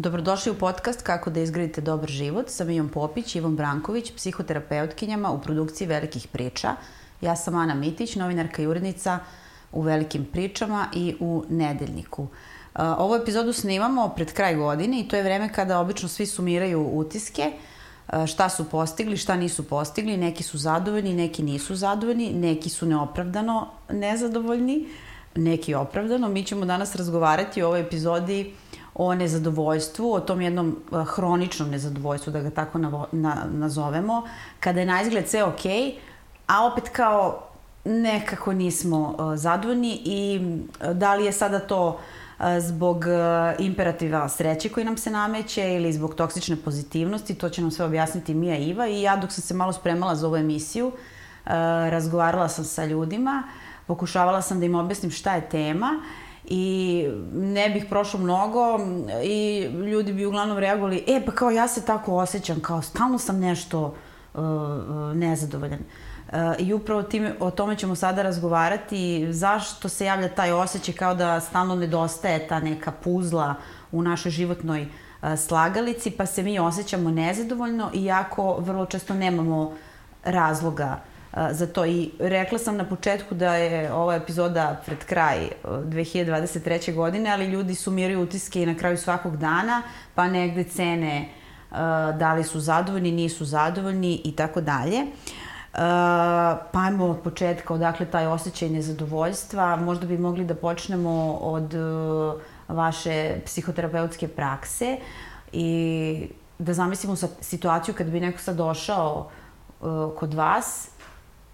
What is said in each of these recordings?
Dobrodošli u podcast Kako da izgradite dobar život sa Mijom Popić i Ivom Branković, psihoterapeutkinjama u produkciji Velikih priča. Ja sam Ana Mitić, novinarka i urednica u Velikim pričama i u Nedeljniku. Ovu epizodu snimamo pred kraj godine i to je vreme kada obično svi sumiraju utiske, šta su postigli, šta nisu postigli, neki su zadovoljni, neki nisu zadovoljni, neki su neopravdano nezadovoljni, neki opravdano. Mi ćemo danas razgovarati u ovoj epizodi o nezadovoljstvu, o tom jednom uh, hroničnom nezadovoljstvu, da ga tako na, nazovemo, kada je na izgled sve okej, okay, a opet kao nekako nismo uh, zadovoljni i uh, da li je sada to zbog imperativa sreće koji nam se nameće ili zbog toksične pozitivnosti, to će nam sve objasniti Mija Iva i ja dok sam se malo spremala za ovu emisiju, razgovarala sam sa ljudima, pokušavala sam da im objasnim šta je tema i ne bih prošlo mnogo i ljudi bi uglavnom reagovali, e pa kao ja se tako osjećam, kao stalno sam nešto uh, uh nezadovoljan. Uh, I upravo tim, o tome ćemo sada razgovarati, zašto se javlja taj osjećaj kao da stalno nedostaje ta neka puzla u našoj životnoj uh, slagalici, pa se mi osjećamo nezadovoljno, iako vrlo često nemamo razloga za to. I rekla sam na početku da je ova epizoda pred kraj 2023. godine, ali ljudi sumiraju utiske i na kraju svakog dana, pa negde cene da li su zadovoljni, nisu zadovoljni i tako dalje. Pa ajmo od početka, odakle taj osjećaj nezadovoljstva. Možda bi mogli da počnemo od vaše psihoterapeutske prakse i da zamislimo situaciju kad bi neko sad došao kod vas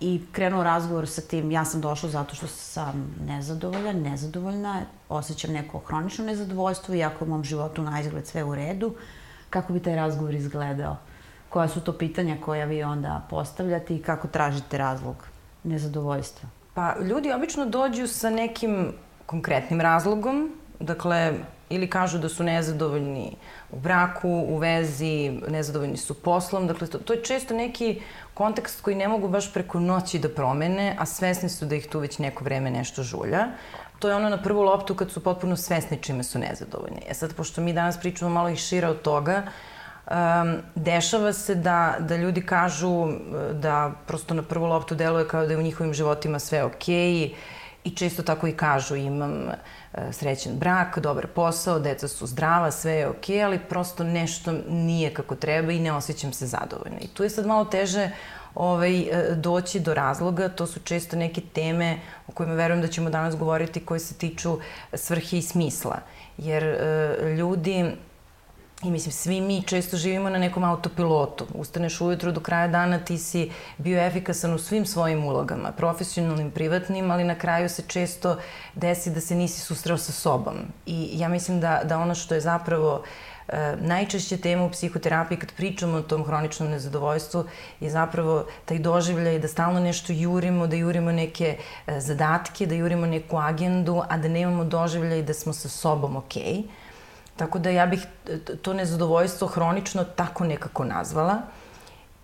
i krenuo razgovor sa tim, ja sam došla zato što sam nezadovoljan, nezadovoljna, osjećam neko hronično nezadovoljstvo, iako u mom životu na izgled sve u redu. Kako bi taj razgovor izgledao? Koja su to pitanja koja vi onda postavljate i kako tražite razlog nezadovoljstva? Pa ljudi obično dođu sa nekim konkretnim razlogom, dakle, ili kažu da su nezadovoljni u braku, u vezi, nezadovoljni su poslom. Dakle, to, to je često neki kontekst koji ne mogu baš preko noći da promene, a svesni su da ih tu već neko vreme nešto žulja. To je ono na prvu loptu kad su potpuno svesni čime su nezadovoljni. E sad, pošto mi danas pričamo malo i šira od toga, um, dešava se da, da ljudi kažu da prosto na prvu loptu deluje kao da je u njihovim životima sve okej okay, i često tako i kažu imam srećen brak, dobar posao, deca su zdrava, sve je okej, okay, ali prosto nešto nije kako treba i ne osjećam se zadovoljno. I tu je sad malo teže ovaj, e, doći do razloga, to su često neke teme o kojima verujem da ćemo danas govoriti koje se tiču svrhe i smisla. Jer e, ljudi I mislim, svi mi često živimo na nekom autopilotu. Ustaneš ujutru do kraja dana, ti si bio efikasan u svim svojim ulogama, profesionalnim, privatnim, ali na kraju se često desi da se nisi susreo sa sobom. I ja mislim da, da ono što je zapravo e, najčešće tema u psihoterapiji kad pričamo o tom hroničnom nezadovoljstvu je zapravo taj doživljaj da stalno nešto jurimo, da jurimo neke e, zadatke, da jurimo neku agendu, a da nemamo doživljaj da smo sa sobom okej. Okay Tako da ja bih to nezadovoljstvo hronično tako nekako nazvala.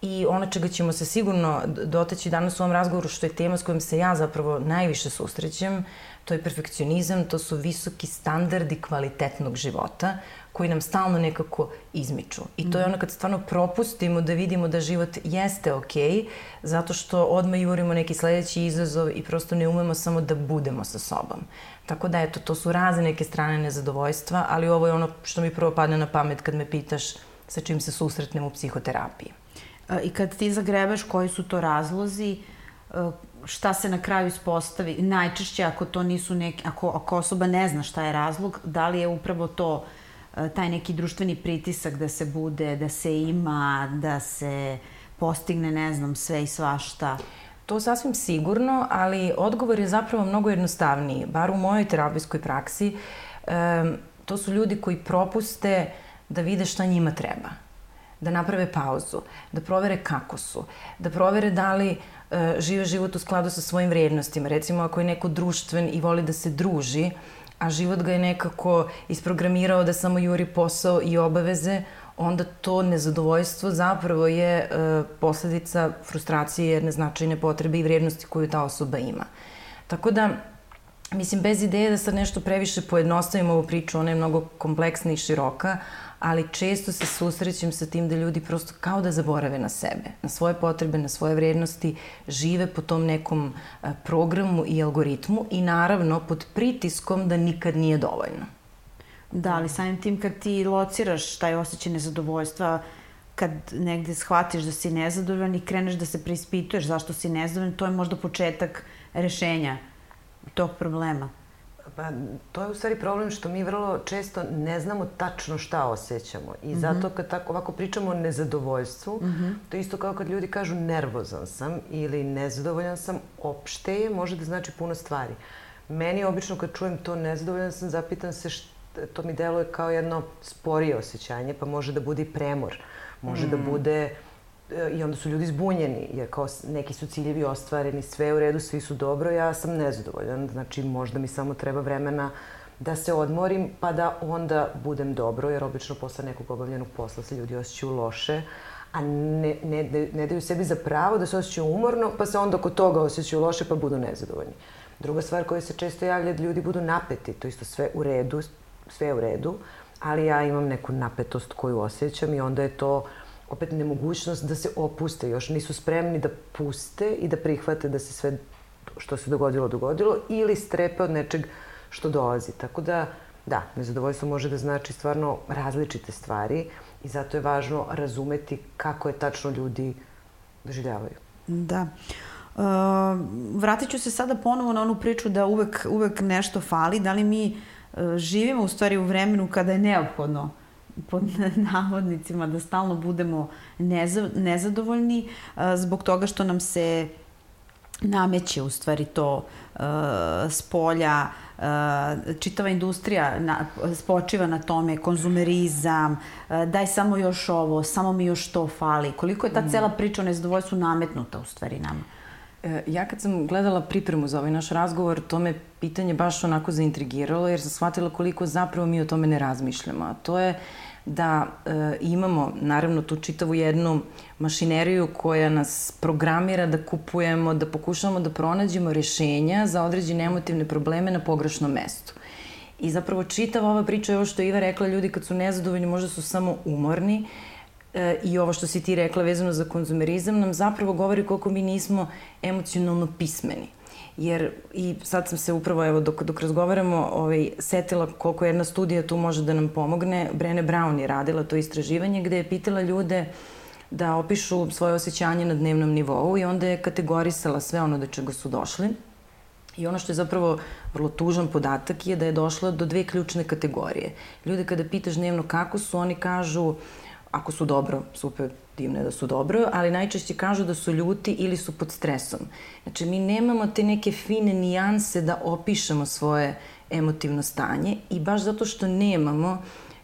I ono čega ćemo se sigurno doteći danas u ovom razgovoru, što je tema s kojom se ja zapravo najviše susrećem, to je perfekcionizam, to su visoki standardi kvalitetnog života koji nam stalno nekako izmiču. I to je ono kad stvarno propustimo da vidimo da život jeste okej, okay, zato što odmah jurimo neki sledeći izazov i prosto ne umemo samo da budemo sa sobom. Tako da, eto, to su razne neke strane nezadovoljstva, ali ovo je ono što mi prvo padne na pamet kad me pitaš sa čim se susretnem u psihoterapiji. I kad ti zagrebeš koji su to razlozi, šta se na kraju ispostavi? Najčešće ako to nisu neki, ako, ako osoba ne zna šta je razlog, da li je upravo to taj neki društveni pritisak da se bude, da se ima, da se postigne, ne znam, sve i svašta? To sasvim sigurno, ali odgovor je zapravo mnogo jednostavniji. Bar u mojoj terapijskoj praksi, to su ljudi koji propuste da vide šta njima treba. Da naprave pauzu, da provere kako su, da provere da li uh, žive život u skladu sa svojim vrednostima. Recimo, ako je neko društven i voli da se druži, a život ga je nekako isprogramirao da samo juri posao i obaveze, onda to nezadovoljstvo zapravo je e, posledica frustracije jedne značajne potrebe i vrednosti koju ta osoba ima. Tako da, mislim, bez ideje da sad nešto previše pojednostavimo ovu priču, ona je mnogo kompleksna i široka, ali često se susrećem sa tim da ljudi prosto kao da zaborave na sebe, na svoje potrebe, na svoje vrednosti, žive po tom nekom programu i algoritmu i naravno pod pritiskom da nikad nije dovoljno. Da, ali samim tim kad ti lociraš taj osjećaj nezadovoljstva, kad negde shvatiš da si nezadovoljan i kreneš da se preispituješ zašto si nezadovoljan, to je možda početak rešenja tog problema. Pa, to je u stvari problem što mi vrlo često ne znamo tačno šta osjećamo. I mm -hmm. zato kad tako ovako pričamo o nezadovoljstvu, mm -hmm. to je isto kao kad ljudi kažu nervozan sam ili nezadovoljan sam, opšte je, može da znači puno stvari. Meni obično kad čujem to nezadovoljan sam, zapitam se šta, to mi deluje kao jedno sporije osjećanje, pa može da bude i premor. Može mm. da bude i onda su ljudi zbunjeni, jer kao neki su ciljevi ostvareni, sve u redu, svi su dobro, ja sam nezadovoljan, znači možda mi samo treba vremena da se odmorim, pa da onda budem dobro, jer obično posle nekog obavljenog posla se ljudi osjećaju loše, a ne, ne, ne daju sebi za pravo da se osjećaju umorno, pa se onda oko toga osjećaju loše, pa budu nezadovoljni. Druga stvar koja se često javlja da ljudi budu napeti, to isto sve u redu, sve u redu, ali ja imam neku napetost koju osjećam i onda je to opet nemogućnost da se opuste, još nisu spremni da puste i da prihvate da se sve što se dogodilo, dogodilo, ili strepe od nečeg što dolazi. Tako da, da, nezadovoljstvo može da znači stvarno različite stvari i zato je važno razumeti kako je tačno ljudi doživljavaju. Da. Uh, vratit ću se sada ponovo na onu priču da uvek, uvek nešto fali. Da li mi uh, živimo u stvari u vremenu kada je neophodno pod navodnicima da stalno budemo nezadovoljni zbog toga što nam se nameće u stvari to s polja, čitava industrija na, spočiva na tome, konzumerizam, daj samo još ovo, samo mi još to fali. Koliko je ta mm. cela priča o nezadovoljstvu nametnuta u stvari nama? E, ja kad sam gledala pripremu za ovaj naš razgovor, to me pitanje baš onako zaintrigiralo, jer sam shvatila koliko zapravo mi o tome ne razmišljamo. A to je da e, imamo, naravno, tu čitavu jednu mašineriju koja nas programira da kupujemo, da pokušavamo da pronađemo rešenja za određene emotivne probleme na pogrešnom mestu. I zapravo čitava ova priča je ovo što je Iva rekla, ljudi kad su nezadovoljni možda su samo umorni, e, i ovo što si ti rekla vezano za konzumerizam nam zapravo govori koliko mi nismo emocionalno pismeni. Jer i sad sam se upravo, evo, dok, dok razgovaramo, ovaj, setila koliko jedna studija tu može da nam pomogne. Brene Brown je radila to istraživanje gde je pitala ljude da opišu svoje osjećanje na dnevnom nivou i onda je kategorisala sve ono do čega su došli. I ono što je zapravo vrlo tužan podatak je da je došla do dve ključne kategorije. Ljude kada pitaš dnevno kako su, oni kažu ako su dobro, super, divno je da su dobro, ali najčešće kažu da su ljuti ili su pod stresom. Znači, mi nemamo te neke fine nijanse da opišemo svoje emotivno stanje i baš zato što nemamo,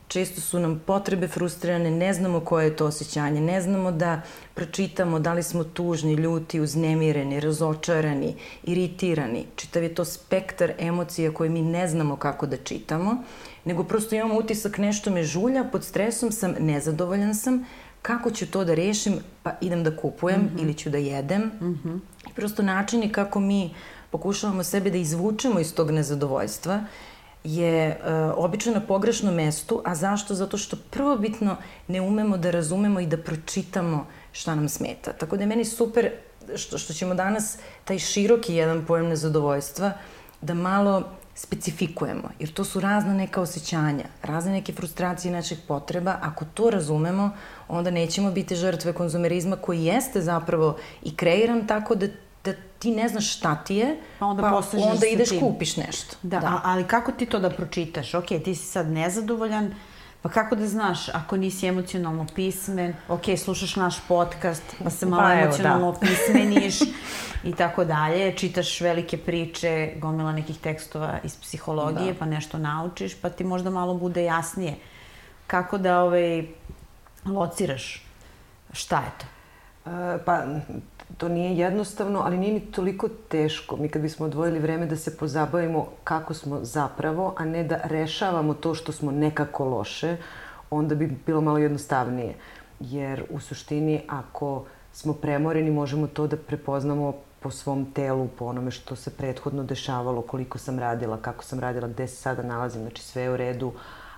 često su nam potrebe frustrirane, ne znamo koje je to osjećanje, ne znamo da pročitamo da li smo tužni, ljuti, uznemireni, razočarani, iritirani. Čitav je to spektar emocija koje mi ne znamo kako da čitamo, nego prosto imamo utisak nešto me žulja, pod stresom sam, nezadovoljan sam, kako ću to da rešim, pa idem da kupujem mm -hmm. ili ću da jedem. Mm -hmm. I prosto načini kako mi pokušavamo sebe da izvučemo iz tog nezadovoljstva je uh, obično na pogrešnom mestu, a zašto? Zato što prvobitno ne umemo da razumemo i da pročitamo šta nam smeta. Tako da je meni super što, što ćemo danas taj široki jedan pojem nezadovoljstva da malo specifikujemo, jer to su razna neka osjećanja, razne neke frustracije naših potreba. Ako to razumemo, onda nećemo biti žrtve konzumerizma koji jeste zapravo i kreiran tako da da ti ne znaš šta ti je, pa onda, pa onda ideš tim. kupiš nešto. Da, da, ali kako ti to da pročitaš? Ok, ti si sad nezadovoljan, Pa kako da znaš, ako nisi emocionalno pismen, ok, slušaš naš podcast, pa se malo pa, evo, emocionalno da. pismeniš i tako dalje, čitaš velike priče, gomila nekih tekstova iz psihologije, da. pa nešto naučiš, pa ti možda malo bude jasnije. Kako da ovaj, lociraš šta je to? E, pa to nije jednostavno, ali nije ni toliko teško. Mi kad bismo odvojili vreme da se pozabavimo kako smo zapravo, a ne da rešavamo to što smo nekako loše, onda bi bilo malo jednostavnije. Jer u suštini ako smo premoreni možemo to da prepoznamo po svom telu, po onome što se prethodno dešavalo, koliko sam radila, kako sam radila, gde se sada nalazim, znači sve je u redu,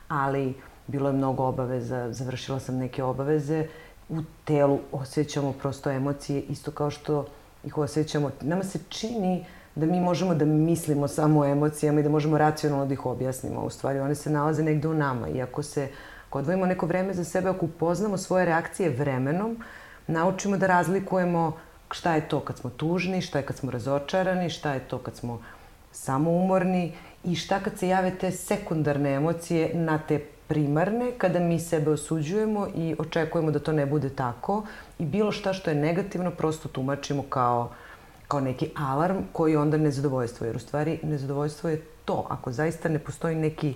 ali bilo je mnogo obaveza, završila sam neke obaveze, u telu osjećamo prosto emocije, isto kao što ih osjećamo. Nama se čini da mi možemo da mislimo samo o emocijama i da možemo racionalno da ih objasnimo. U stvari, one se nalaze negde u nama. I ako se, ako odvojimo neko vreme za sebe, ako upoznamo svoje reakcije vremenom, naučimo da razlikujemo šta je to kad smo tužni, šta je kad smo razočarani, šta je to kad smo samoumorni i šta kad se jave te sekundarne emocije na te primarne, kada mi sebe osuđujemo i očekujemo da to ne bude tako i bilo šta što je negativno prosto tumačimo kao, kao neki alarm koji onda nezadovoljstvo, jer u stvari nezadovoljstvo je to. Ako zaista ne postoji neki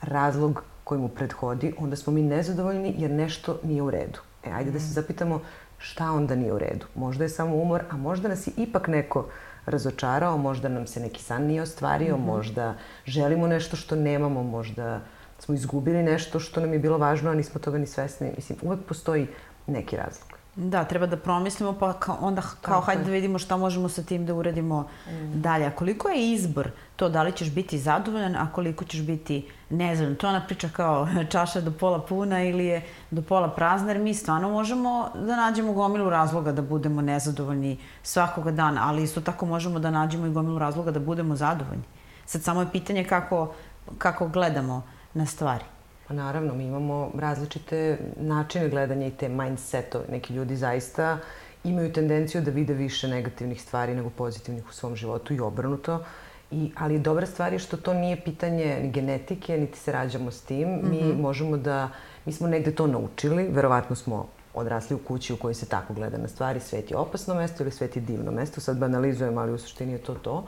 razlog koji mu prethodi, onda smo mi nezadovoljni jer nešto nije u redu. E, ajde da se zapitamo šta onda nije u redu. Možda je samo umor, a možda nas je ipak neko razočarao, možda nam se neki san nije ostvario, mm -hmm. možda želimo nešto što nemamo, možda smo izgubili nešto što nam je bilo važno, a nismo toga ni svesni. Mislim, uvek postoji neki razlog. Da, treba da promislimo, pa kao, onda kao Tako hajde je. da vidimo šta možemo sa tim da uradimo mm. dalje. A koliko je izbor to da li ćeš biti zadovoljan, a koliko ćeš biti nezadovoljan? To ona priča kao čaša do pola puna ili je do pola prazna, jer mi stvarno možemo da nađemo gomilu razloga da budemo nezadovoljni svakoga dana, ali isto tako možemo da nađemo i gomilu razloga da budemo zadovoljni. Sad samo je pitanje kako, kako gledamo na stvari. Pa naravno, mi imamo različite načine gledanja i te mindsetove. Neki ljudi zaista imaju tendenciju da vide više negativnih stvari nego pozitivnih u svom životu i obrnuto. I, ali dobra stvar je što to nije pitanje ni genetike, niti se rađamo s tim. Mm -hmm. Mi mhm. možemo da, mi smo negde to naučili, verovatno smo odrasli u kući u kojoj se tako gleda na stvari, svet je opasno mesto ili svet je divno mesto, sad banalizujem, ali u suštini je to to.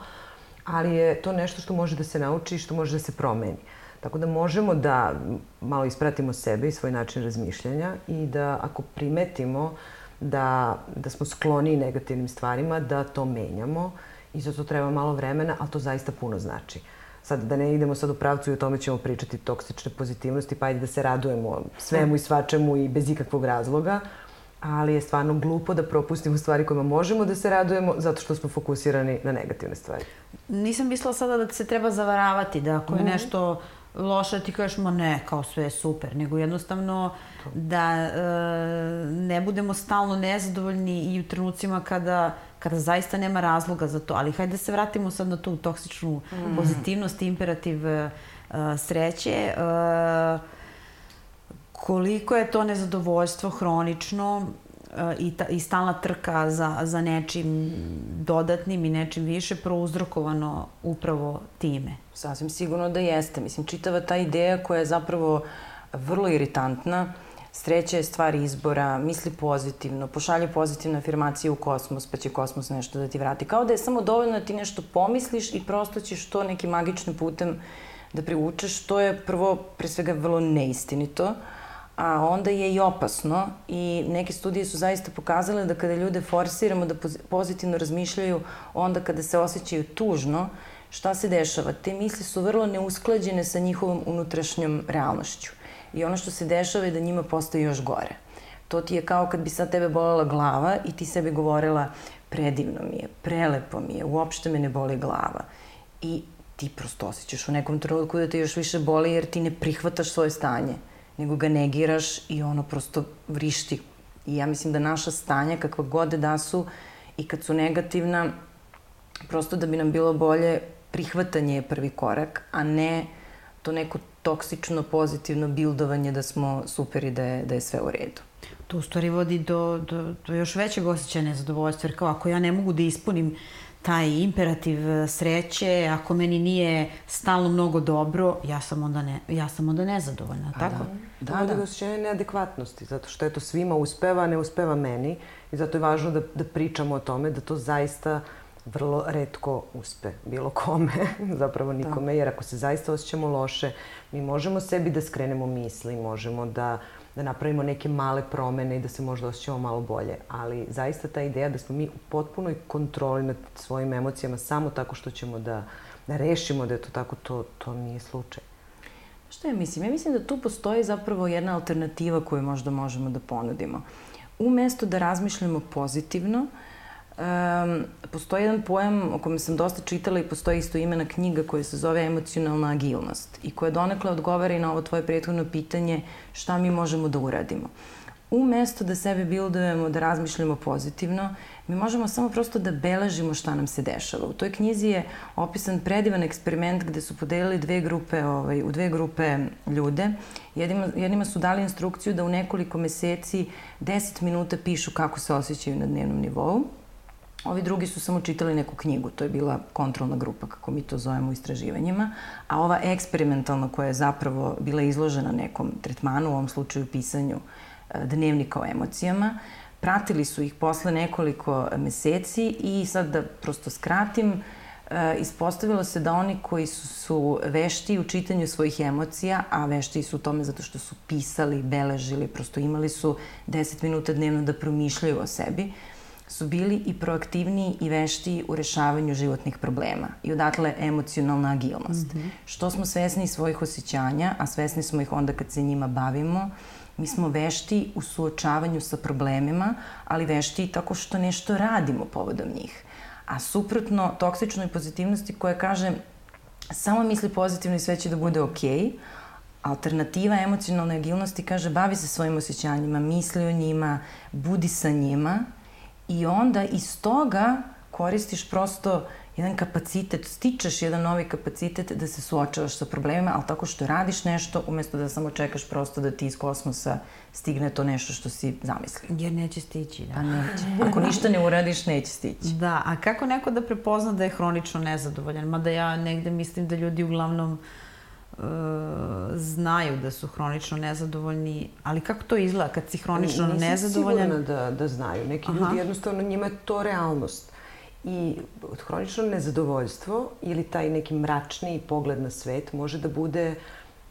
Ali je to nešto što može da se nauči i što može da se promeni. Uh, Tako da možemo da malo ispratimo sebe i svoj način razmišljanja i da ako primetimo da, da smo skloni negativnim stvarima, da to menjamo i za to treba malo vremena, ali to zaista puno znači. Sad, da ne idemo sad u pravcu i o tome ćemo pričati toksične pozitivnosti, pa ajde da se radujemo svemu i svačemu i bez ikakvog razloga, ali je stvarno glupo da propustimo stvari kojima možemo da se radujemo zato što smo fokusirani na negativne stvari. Nisam mislila sada da se treba zavaravati, da ako je nešto loše ti kažeš, ma ne, kao sve je super, nego jednostavno da e, ne budemo stalno nezadovoljni i u trenucima kada, kada zaista nema razloga za to. Ali hajde da se vratimo sad na tu toksičnu mm. pozitivnost i imperativ e, sreće. E, koliko je to nezadovoljstvo hronično i, ta, i stalna trka za, za nečim dodatnim i nečim više prouzrokovano upravo time? Sasvim sigurno da jeste. Mislim, čitava ta ideja koja je zapravo vrlo iritantna, Sreća je stvar izbora, misli pozitivno, pošalje pozitivne afirmacije u kosmos, pa će kosmos nešto da ti vrati. Kao da je samo dovoljno da ti nešto pomisliš i prosto ćeš to nekim magičnim putem da privučeš. To je prvo, pre svega, vrlo neistinito. Uh, a onda je i opasno i neke studije su zaista pokazale da kada ljude forsiramo da pozitivno razmišljaju onda kada se osjećaju tužno, šta se dešava? Te misli su vrlo neusklađene sa njihovom unutrašnjom realnošću. I ono što se dešava je da njima postaje još gore. To ti je kao kad bi sad tebe bolela glava i ti sebi govorila predivno mi je, prelepo mi je, uopšte me ne boli glava. I ti prosto osjećaš u nekom trenutku da te još više boli jer ti ne prihvataš svoje stanje nego ga negiraš i ono prosto vrišti. I ja mislim da naša stanja, kakva god da su, i kad su negativna, prosto da bi nam bilo bolje, prihvatanje je prvi korak, a ne to neko toksično, pozitivno bildovanje da smo super i da je, da je sve u redu. To u stvari vodi do, do, do još većeg osjećaja nezadovoljstva, jer kao ako ja ne mogu da ispunim taj imperativ e, sreće, ako meni nije stalno mnogo dobro, ja sam onda, ne, ja sam onda nezadovoljna, pa tako? Da, da. da. da osjećanje neadekvatnosti, zato što eto svima uspeva, ne uspeva meni i zato je važno da, da pričamo o tome, da to zaista vrlo redko uspe bilo kome, zapravo nikome, da. jer ako se zaista osjećamo loše, mi možemo sebi da skrenemo misli, možemo da da napravimo neke male promene i da se možda osjećamo malo bolje. Ali zaista ta ideja da smo mi u potpunoj kontroli nad svojim emocijama samo tako što ćemo da, da rešimo da je to tako, to, to nije slučaj. Što ja mislim? Ja mislim da tu postoji zapravo jedna alternativa koju možda možemo da ponudimo. Umesto da razmišljamo pozitivno, Um, postoji jedan pojam o kome sam dosta čitala i postoji isto imena knjiga koja se zove emocionalna agilnost i koja donekle odgovara i na ovo tvoje prethodno pitanje šta mi možemo da uradimo. Umesto da sebe bildujemo, da razmišljamo pozitivno, mi možemo samo prosto da beležimo šta nam se dešava. U toj knjizi je opisan predivan eksperiment gde su podelili dve grupe, ovaj, u dve grupe ljude. Jednima, jednima su dali instrukciju da u nekoliko meseci 10 minuta pišu kako se osjećaju na dnevnom nivou. Ovi drugi su samo čitali neku knjigu, to je bila kontrolna grupa, kako mi to zovemo u istraživanjima, a ova eksperimentalna koja je zapravo bila izložena nekom tretmanu, u ovom slučaju pisanju e, dnevnika o emocijama, pratili su ih posle nekoliko meseci i sad da prosto skratim, e, ispostavilo se da oni koji su, su vešti u čitanju svojih emocija, a vešti su u tome zato što su pisali, beležili, prosto imali su 10 minuta dnevno da promišljaju o sebi, su bili i proaktivniji i veštiji u rešavanju životnih problema i odatle emocionalna agilnost. Mm -hmm. Što smo svesni svojih osjećanja, a svesni smo ih onda kad se njima bavimo, mi smo vešti u suočavanju sa problemima, ali vešti tako što nešto radimo povodom njih. A suprotno toksičnoj pozitivnosti koja kaže samo misli pozitivno i sve će da bude okej, okay, alternativa emocionalne agilnosti kaže bavi se svojim osjećanjima, misli o njima, budi sa njima i onda iz toga koristiš prosto jedan kapacitet, stičeš jedan novi kapacitet da se suočavaš sa problemima, ali tako što radiš nešto umesto da samo čekaš prosto da ti iz kosmosa stigne to nešto što si zamislio. Jer neće stići, da. Pa neće. Ako ništa ne uradiš, neće stići. Da, a kako neko da prepozna da je hronično nezadovoljan? Mada ja negde mislim da ljudi uglavnom uh, znaju da su hronično nezadovoljni, ali kako to izgleda kad si hronično Nisam nezadovoljan? Nisam sigurna da, da znaju. Neki Aha. ljudi jednostavno njima je to realnost. I hronično nezadovoljstvo ili taj neki mračniji pogled na svet može da bude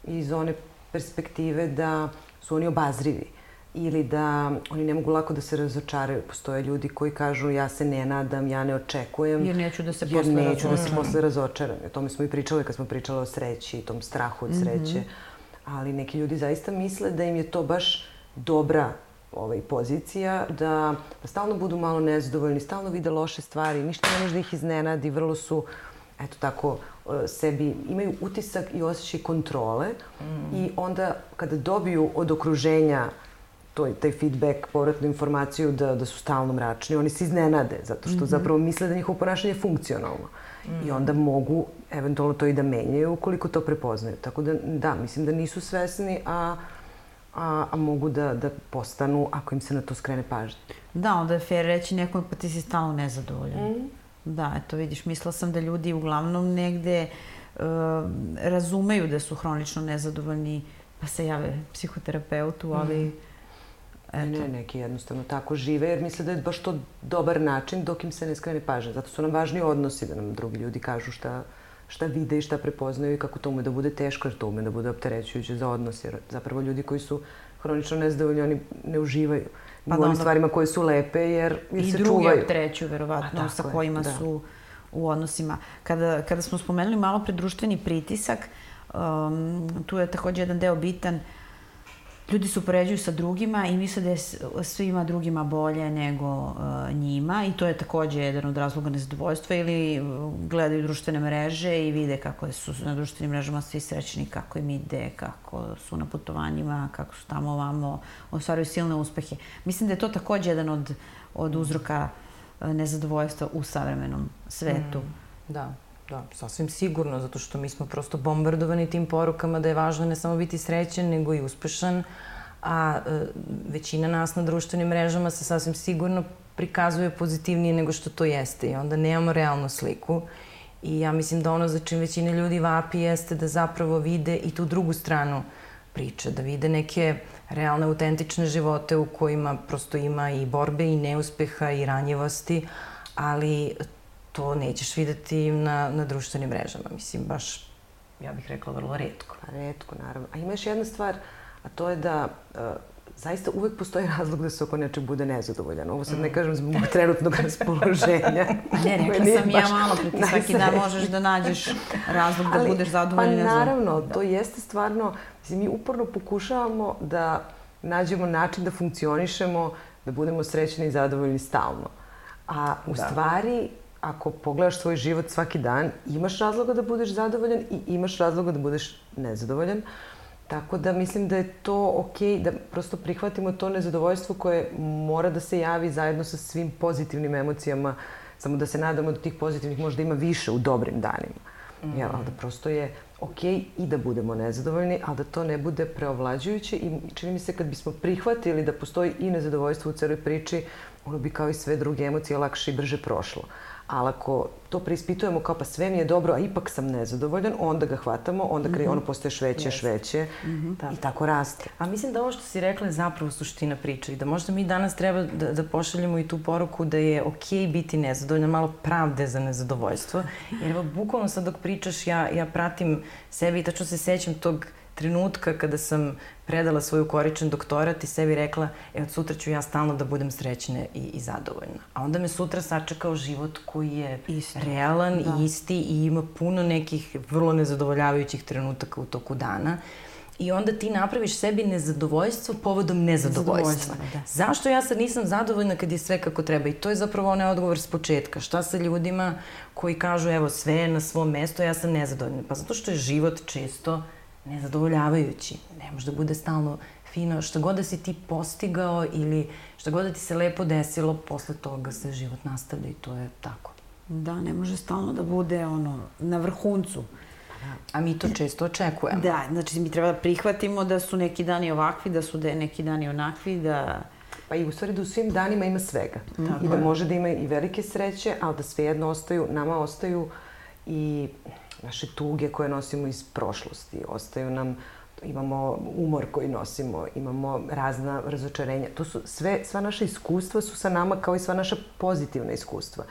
iz one perspektive da su oni obazrivi ili da oni ne mogu lako da se razočaraju. Postoje ljudi koji kažu ja se ne nadam, ja ne očekujem. Jer neću da se jer posle neću da se posle razočaram. O tome smo i pričali kad smo pričali o sreći i tom strahu od sreće. Mm -hmm. Ali neki ljudi zaista misle da im je to baš dobra ovaj, pozicija, da, da stalno budu malo nezadovoljni, stalno vide loše stvari, ništa ne može da ih iznenadi, vrlo su, eto tako, e, sebi, imaju utisak i osjećaj kontrole mm. i onda kada dobiju od okruženja to, taj feedback, povratnu informaciju da, da su stalno mračni, oni se iznenade, zato što mm -hmm. zapravo misle da njihovo ponašanje je funkcionalno. Mm. I onda mogu eventualno to i da menjaju ukoliko to prepoznaju. Tako da, da, mislim da nisu svesni, a a, a mogu da, da postanu ako im se na to skrene pažnja. Da, onda je fair reći nekom pa ti si stalno nezadovoljan. Mm. Da, eto vidiš, mislila sam da ljudi uglavnom negde uh, razumeju da su hronično nezadovoljni pa se jave psihoterapeutu, ali mm. Eto. Ne, neki jednostavno tako žive jer misle da je baš to dobar način dok im se ne skrene pažnja. Zato su nam važni odnosi da nam drugi ljudi kažu šta, šta vide i šta prepoznaju i kako to ume da bude teško, jer to ume da bude opterećujuće za odnos, jer zapravo ljudi koji su hronično nezadovoljni, oni ne uživaju pa u onim stvarima koje su lepe, jer, jer se čuvaju. I drugi opterećuju, verovatno, sa kojima da. su u odnosima. Kada, kada smo spomenuli malo pre društveni pritisak, um, tu je takođe jedan deo bitan uh, ljudi se upoređuju sa drugima i misle da je svima drugima bolje nego uh, njima i to je takođe jedan od razloga nezadovoljstva ili uh, gledaju društvene mreže i vide kako su na društvenim mrežama svi srećni, kako im ide, kako su na putovanjima, kako su tamo ovamo, ostvaruju silne uspehe. Mislim da je to takođe jedan od, od uzroka uh, nezadovoljstva u savremenom svetu. Mm, da. Da, sasvim sigurno, zato što mi smo prosto bombardovani tim porukama da je važno ne samo biti srećen, nego i uspešan, a e, većina nas na društvenim mrežama se sasvim sigurno prikazuje pozitivnije nego što to jeste i onda nemamo realnu sliku. I ja mislim da ono za čim većina ljudi vapi jeste da zapravo vide i tu drugu stranu priče, da vide neke realne, autentične živote u kojima prosto ima i borbe i neuspeha i ranjivosti, ali to nećeš videti na, na društvenim mrežama. Mislim, baš, ja bih rekla, vrlo redko. Pa redko, naravno. A ima još jedna stvar, a to je da uh, zaista uvek postoji razlog da se oko nečeg bude nezadovoljan. Ovo sad ne mm. kažem zbog trenutnog raspoloženja. ne, rekla sam ja malo pre ti svaki dan možeš da nađeš razlog da Ali, budeš zadovoljan. Pa naravno, da. to jeste stvarno, mislim, mi uporno pokušavamo da nađemo način da funkcionišemo, da budemo srećni i zadovoljni stalno A u da. stvari, ako pogledaš svoj život svaki dan, imaš razloga da budeš zadovoljan i imaš razloga da budeš nezadovoljan. Tako da mislim da je to okej okay, da prosto prihvatimo to nezadovoljstvo koje mora da se javi zajedno sa svim pozitivnim emocijama, samo da se nadamo da tih pozitivnih možda ima više u dobrim danima. Mm. Jel, ali da prosto je ok i da budemo nezadovoljni, ali da to ne bude preovlađujuće i čini mi se kad bismo prihvatili da postoji i nezadovoljstvo u celoj priči, ono bi kao i sve druge emocije lakše i brže prošlo. Ali ako to preispitujemo kao pa sve mi je dobro, a ipak sam nezadovoljan, onda ga hvatamo, onda mm -hmm. ono postaje šveće, yes. šveće mm -hmm. i tako raste. A mislim da ovo što si rekla je zapravo suština priče i da možda mi danas treba da, da pošaljemo i tu poruku da je okej okay biti nezadovoljan, malo pravde za nezadovoljstvo. Jer evo, bukvalno sad dok pričaš, ja, ja pratim sebi i tačno se sećam tog trenutka kada sam predala svoj ukoričen doktorat i sebi rekla, e, od sutra ću ja stalno da budem srećna i, i zadovoljna. A onda me sutra sačekao život koji je isti. realan da. i isti i ima puno nekih vrlo nezadovoljavajućih trenutaka u toku dana. I onda ti napraviš sebi nezadovoljstvo povodom nezadovoljstva. Da. Zašto ja sad nisam zadovoljna kad je sve kako treba? I to je zapravo onaj odgovor s početka. Šta sa ljudima koji kažu, evo, sve je na svom mestu, ja sam nezadovoljna? Pa zato što je život često nezadovoljavajući. Ne može da bude stalno fino. Šta god da si ti postigao ili šta god da ti se lepo desilo, posle toga se život nastavlja i to je tako. Da, ne može stalno da bude ono, na vrhuncu. A mi to često očekujemo. Da, znači mi treba da prihvatimo da su neki dani ovakvi, da su da neki dani onakvi, da... Pa i u stvari da u svim danima ima svega. Tako I da može da ima i velike sreće, ali da svejedno ostaju, nama ostaju i naše tuge koje nosimo iz prošlosti, ostaju nam imamo umor koji nosimo, imamo razna razočarenja. To su sve, sva naša iskustva su sa nama kao i sva naša pozitivna iskustva.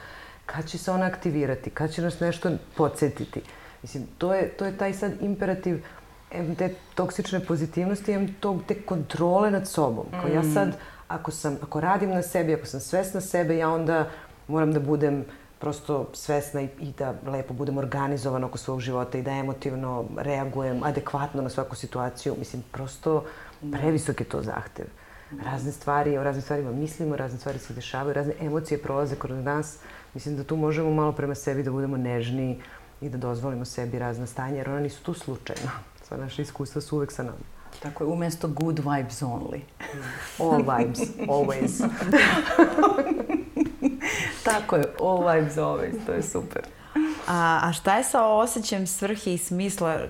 Kad će se ona aktivirati? Kad će nas nešto podsjetiti? Mislim, to je, to je taj sad imperativ em te toksične pozitivnosti, em tog, te kontrole nad sobom. Kao ja mm. sad, ako, sam, ako radim na sebi, ako sam svesna sebe, ja onda moram da budem prosto svesna i, i da lepo budem organizovana oko svog života i da emotivno reagujem adekvatno na svaku situaciju. Mislim, prosto previsok je to zahtev. Razne stvari, o raznim stvarima mislimo, razne stvari se dešavaju, razne emocije prolaze kroz nas. Mislim da tu možemo malo prema sebi da budemo nežni i da dozvolimo sebi razna stanja, jer ona nisu tu slučajno. Sva naše iskustva su uvek sa nama. Tako je, umesto good vibes only. All vibes, always. Tako je, all vibes always, to je super. A, a šta je sa osjećajem svrhe i smisla? E,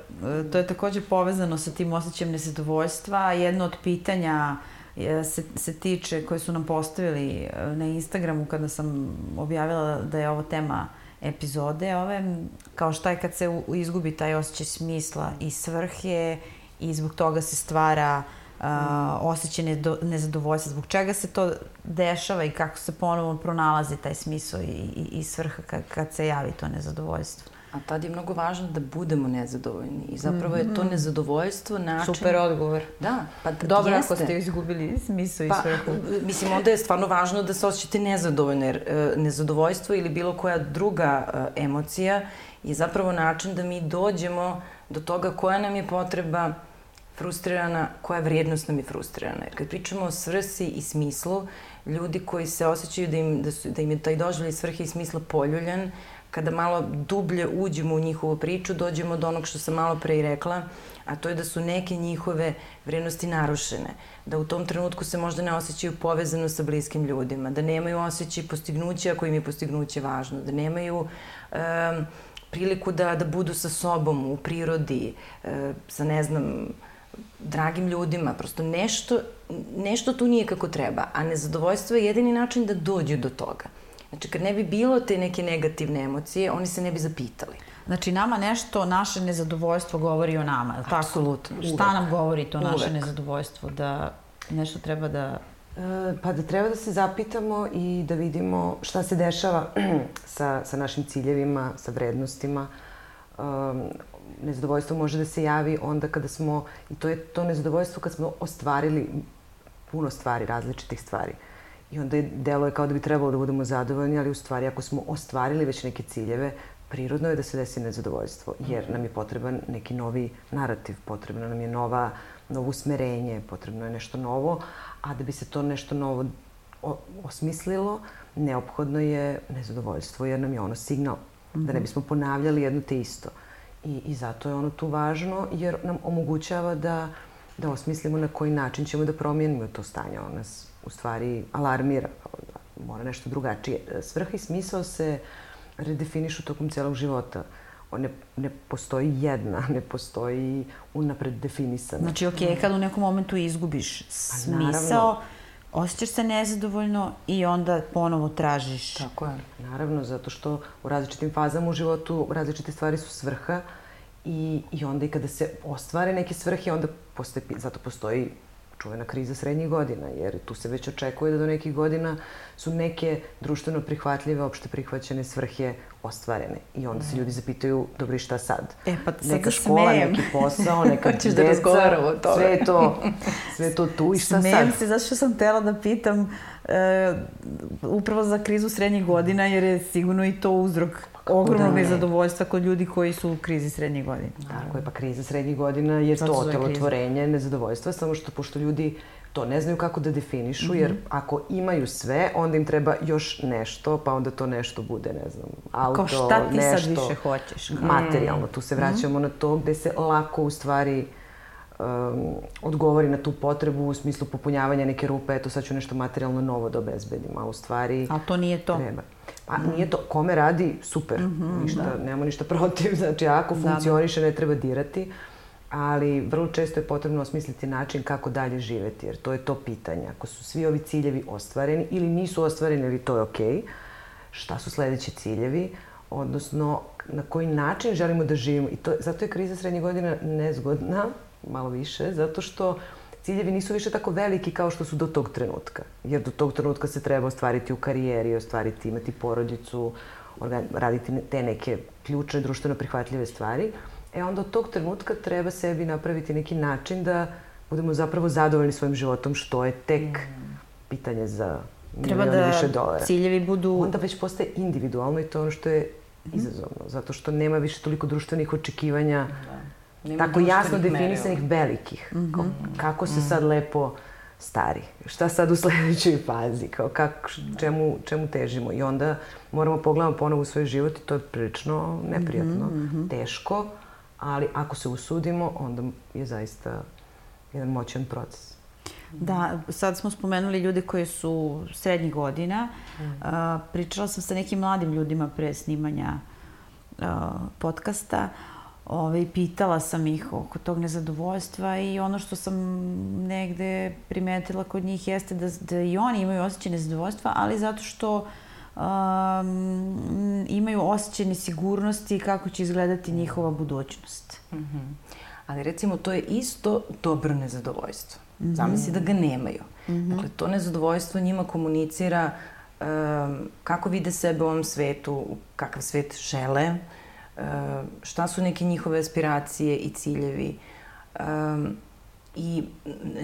to je takođe povezano sa tim osjećajem nezadovoljstva. Jedno od pitanja e, se, se tiče, koje su nam postavili e, na Instagramu kada sam objavila da je ovo tema epizode ove, kao šta je kad se izgubi taj osjećaj smisla i svrhe i zbog toga se stvara uh, uh, osjećaj nezadovoljstva. Zbog čega se to dešava i kako se ponovo pronalazi taj smisao i, i, i svrha kad, kad se javi to nezadovoljstvo? A tad je mnogo važno da budemo nezadovoljni. I zapravo je to mhm. nezadovoljstvo način... Super odgovor. Da, pa Dobro jeste. ako ste izgubili smisao pa, i svrhu. Mislim, onda je stvarno važno da se osjećate nezadovoljni. Jer nezadovoljstvo ili bilo koja druga e, emocija je zapravo način da mi dođemo do toga koja nam je potreba frustrirana, koja vrijednost nam je frustrirana. Jer kad pričamo o svrsi i smislu, ljudi koji se osjećaju da im, da su, da im je taj doživljaj svrhe i smisla poljuljan, kada malo dublje uđemo u njihovu priču, dođemo do onog što sam malo pre i rekla, a to je da su neke njihove vrednosti narušene, da u tom trenutku se možda ne osjećaju povezano sa bliskim ljudima, da nemaju osjećaj postignuća ako im je postignuće važno, da nemaju um, priliku da, da budu sa sobom u prirodi, uh, sa ne znam, dragim ljudima, prosto nešto, nešto tu nije kako treba, a nezadovoljstvo je jedini način da dođu do toga. Znači, kad ne bi bilo te neke negativne emocije, oni se ne bi zapitali. Znači, nama nešto, naše nezadovoljstvo govori o nama, tako? Apsolutno. Šta nam govori to naše Uvek. nezadovoljstvo? Da nešto treba da... E, pa da treba da se zapitamo i da vidimo šta se dešava sa, sa našim ciljevima, sa vrednostima. Um, nezadovoljstvo može da se javi onda kada smo, i to je to nezadovoljstvo kad smo ostvarili puno stvari, različitih stvari. I onda je, delo je kao da bi trebalo da budemo zadovoljni, ali u stvari ako smo ostvarili već neke ciljeve, prirodno je da se desi nezadovoljstvo, jer nam je potreban neki novi narativ, potrebno nam je nova, novo usmerenje, potrebno je nešto novo, a da bi se to nešto novo osmislilo, neophodno je nezadovoljstvo, jer nam je ono signal. Mm. Da ne mhm. bismo ponavljali jedno te isto. I, I zato je ono tu važno, jer nam omogućava da, da osmislimo na koji način ćemo da promijenimo to stanje. On nas u stvari alarmira, mora nešto drugačije. Svrha i smisao se redefinišu tokom celog života ne, ne postoji jedna, ne postoji unapred definisana. Znači, ok, kad u nekom momentu izgubiš smisao, pa, osjećaš se nezadovoljno i onda ponovo tražiš. Tako je. Naravno, zato što u različitim fazama u životu različite stvari su svrha i, i onda i kada se ostvare neke svrhe, onda postoji, zato postoji čuvena kriza srednjih godina, jer tu se već očekuje da do nekih godina su neke društveno prihvatljive, opšte prihvaćene svrhe ostvarene. I onda se ljudi zapitaju, dobro i šta sad? E, pa sad neka škola, smejem. neki posao, neka Hoćeš da deca, da o tome. sve to, sve to tu i šta smejem sad? Smejem se, zato što sam tela da pitam e, upravo za krizu srednjih godina, jer je sigurno i to uzrok pa ogromnog da, nezadovoljstva kod ljudi koji su u krizi srednjih godina. Tako je, pa kriza srednjih godina je Zato to otelotvorenje nezadovoljstva, samo što pošto ljudi to ne znaju kako da definišu, mm -hmm. jer ako imaju sve, onda im treba još nešto, pa onda to nešto bude, ne znam, auto, Kao šta ti nešto, sad više hoćeš? Materijalno, tu se vraćamo mm -hmm. na to gde se lako u stvari um, odgovori na tu potrebu u smislu popunjavanja neke rupe, eto sad ću nešto materijalno novo da obezbedim, a u stvari... A to nije to. Treba. Pa mm. nije to, kome radi, super, mm -hmm, ništa, da. nema ništa protiv, znači ako da, da. funkcioniše ne treba dirati, ali vrlo često je potrebno osmisliti način kako dalje živeti, jer to je to pitanje. Ako su svi ovi ciljevi ostvareni ili nisu ostvareni, ili to je okej, okay, šta su sledeći ciljevi, odnosno na koji način želimo da živimo. I to, zato je kriza srednje godine nezgodna, malo više, zato što ciljevi nisu više tako veliki kao što su do tog trenutka. Jer do tog trenutka se treba ostvariti u karijeri, ostvariti, imati porodicu, raditi te neke ključne društveno prihvatljive stvari. E onda od tog trenutka treba sebi napraviti neki način da budemo zapravo zadovoljni svojim životom, što je tek mm. pitanje za Treba da više dolara. ciljevi budu... Onda već postaje individualno i to je ono što je mm. izazovno, zato što nema više toliko društvenih očekivanja da Nema tako jasno definisanih merila. velikih. Mm -hmm. kako se mm -hmm. sad lepo stari. Šta sad u sledećoj fazi? Kao kak, čemu, čemu težimo? I onda moramo pogledamo ponovo u svoj život i to je prilično neprijatno, mm -hmm. teško, ali ako se usudimo, onda je zaista jedan moćan proces. Da, sad smo spomenuli ljude koji su srednjih godina. Mm. Uh, pričala sam sa nekim mladim ljudima pre snimanja uh, podcasta. Ove, pitala sam ih oko tog nezadovoljstva i ono što sam negde primetila kod njih jeste da, da i oni imaju osjećaj nezadovoljstva, ali zato što um, imaju osjećaj nesigurnosti kako će izgledati njihova budućnost. Mm -hmm. Ali recimo to je isto dobro nezadovoljstvo. Mm -hmm. Zamisli da ga nemaju. Mm -hmm. Dakle, to nezadovoljstvo njima komunicira um, kako vide sebe u ovom svetu, kakav svet žele, uh, šta su neke njihove aspiracije i ciljevi. Um, I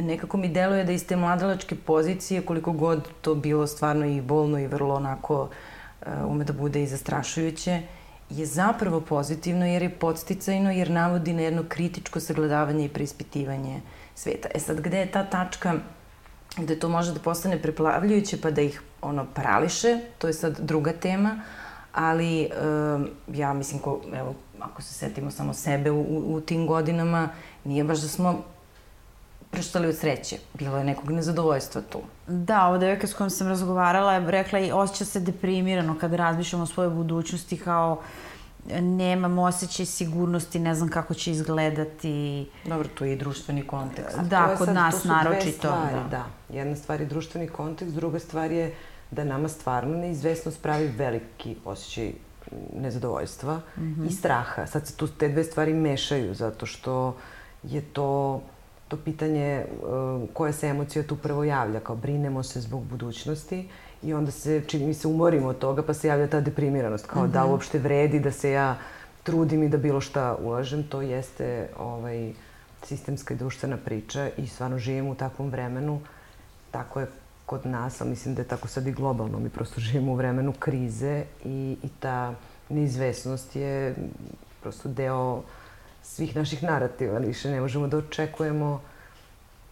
nekako mi deluje da iz te mladalačke pozicije, koliko god to bilo stvarno i bolno i vrlo onako uh, ume da bude i zastrašujuće, je zapravo pozitivno jer je podsticajno, jer navodi na jedno kritičko sagledavanje i preispitivanje sveta. E sad, gde je ta tačka gde to može da postane preplavljujuće pa da ih ono parališe, to je sad druga tema, ali um, ja mislim, ko, evo, ako se setimo samo sebe u, u, u tim godinama, nije baš da smo preštali od sreće. Bilo je nekog nezadovoljstva tu. Da, ova devojka s kojom sam razgovarala je rekla i osjeća se deprimirano kada razmišljamo o svojoj budućnosti kao nemam osjećaj sigurnosti, ne znam kako će izgledati. Dobro, to je i društveni kontekst. Da, kod sad, nas naročito. Stvari, da. da. Jedna stvar je društveni kontekst, druga stvar je da nama stvarno neizvesnost pravi veliki osjećaj nezadovoljstva mm -hmm. i straha. Sad se tu te dve stvari mešaju zato što je to to pitanje uh, koja se emocija tu prvo javlja, kao brinemo se zbog budućnosti i onda se, čini mi se, umorimo od toga pa se javlja ta deprimiranost, kao mm -hmm. da mhm. uopšte vredi da se ja trudim i da bilo šta ulažem, to jeste ovaj, sistemska i društvena priča i stvarno živimo u takvom vremenu, tako je kod nas, ali mislim da je tako sad i globalno, mi prosto živimo u vremenu krize i, i ta neizvesnost je prosto deo svih naših narativa. Više ne možemo da očekujemo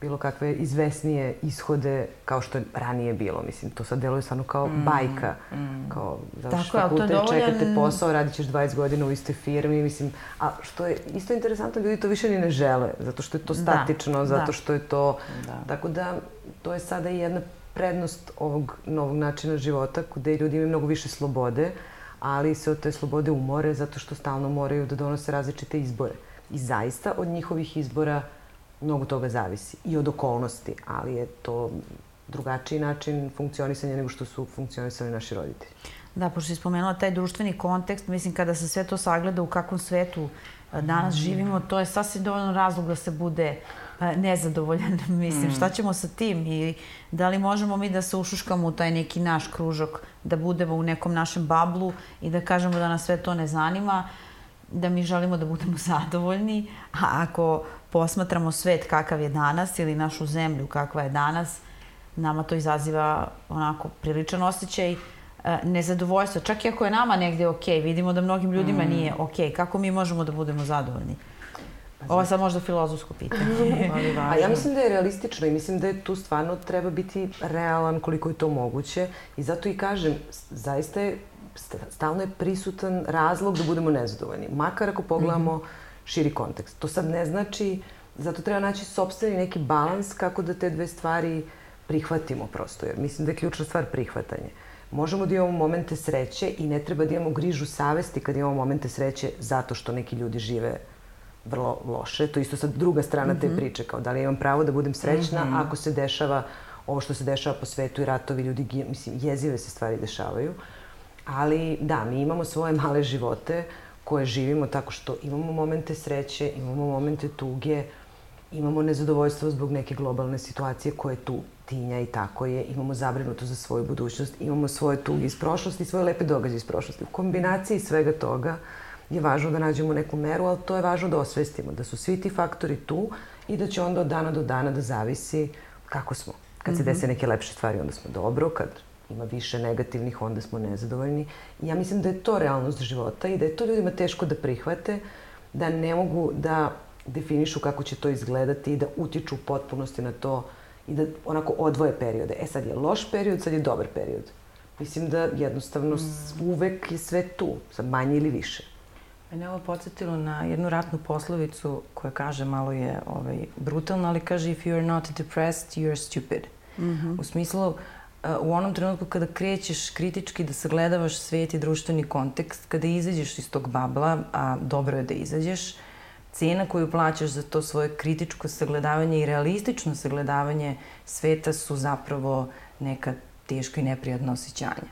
bilo kakve izvesnije ishode kao što je ranije bilo. Mislim, to sad deluje stvarno kao mm, bajka. Mm. Kao, završiš fakultet, dovoljan... čekate posao, radit ćeš 20 godina u istoj firmi. Mislim, a što je isto interesantno, ljudi to više ni ne žele, zato što je to da, statično, da, zato da. što je to... Da. Tako da, to je sada i jedna prednost ovog novog načina života, gde ljudi imaju mnogo više slobode, ali se od te slobode umore zato što stalno moraju da donose različite izbore. I zaista od njihovih izbora mnogo toga zavisi i od okolnosti, ali je to drugačiji način funkcionisanja nego što su funkcionisali naši roditelji. Da, pošto si spomenula taj društveni kontekst, mislim kada se sve to sagleda u kakvom svetu danas živimo, to je sasvim dovoljno razlog da se bude nezadovoljan. Mislim, šta ćemo sa tim i da li možemo mi da se ušuškamo u taj neki naš kružok, da budemo u nekom našem bablu i da kažemo da nas sve to ne zanima, da mi želimo da budemo zadovoljni, a ako posmatramo svet kakav je danas ili našu zemlju kakva je danas, nama to izaziva onako priličan osjećaj nezadovoljstva. Čak i ako je nama negde ok, vidimo da mnogim ljudima mm. nije ok. Kako mi možemo da budemo zadovoljni? Ovo je sad možda filozofsko pitanje, ali. A ja mislim da je realistično i mislim da je tu stvarno treba biti realan koliko je to moguće i zato i kažem, zaista je, stalno je prisutan razlog da budemo nezadovoljni. Makar ako pogledamo mm -hmm širi kontekst. To sad ne znači, zato treba naći sobstveni neki balans kako da te dve stvari prihvatimo prosto, jer mislim da je ključna stvar prihvatanje. Možemo da imamo momente sreće i ne treba da imamo grižu savesti kad imamo momente sreće zato što neki ljudi žive vrlo loše. To je isto sad druga strana mm -hmm. te mhm. priče, kao da li imam pravo da budem srećna mm -hmm. ako se dešava ovo što se dešava po svetu i ratovi, ljudi, mislim, jezive se stvari dešavaju. Ali da, mi imamo svoje male živote, uh, koje živimo tako što imamo momente sreće, imamo momente tuge, imamo nezadovoljstvo zbog neke globalne situacije koje tu tinja i tako je, imamo zabrinuto za svoju budućnost, imamo svoje tuge iz prošlosti i svoje lepe događaje iz prošlosti. U kombinaciji svega toga je važno da nađemo neku meru, ali to je važno da osvestimo, da su svi ti faktori tu i da će onda od dana do dana da zavisi kako smo. Kad se mhm. dese neke lepše stvari, onda smo dobro, kad ima više negativnih, onda smo nezadovoljni. I ja mislim da je to realnost života i da je to ljudima teško da prihvate, da ne mogu da definišu kako će to izgledati i da utiču u potpunosti na to i da onako odvoje periode. E sad je loš period, sad je dobar period. Mislim da jednostavno mm. uvek je sve tu, sad manje ili više. Mene ovo podsjetilo na jednu ratnu poslovicu koja kaže, malo je ovaj, brutalno, ali kaže if you are not depressed, you are stupid. Mm -hmm. U smislu, u onom trenutku kada krećeš kritički da sagledavaš svet i društveni kontekst, kada izađeš iz tog babla, a dobro je da izađeš, cena koju plaćaš za to svoje kritičko sagledavanje i realistično sagledavanje sveta su zapravo neka teška i neprijatna osjećanja.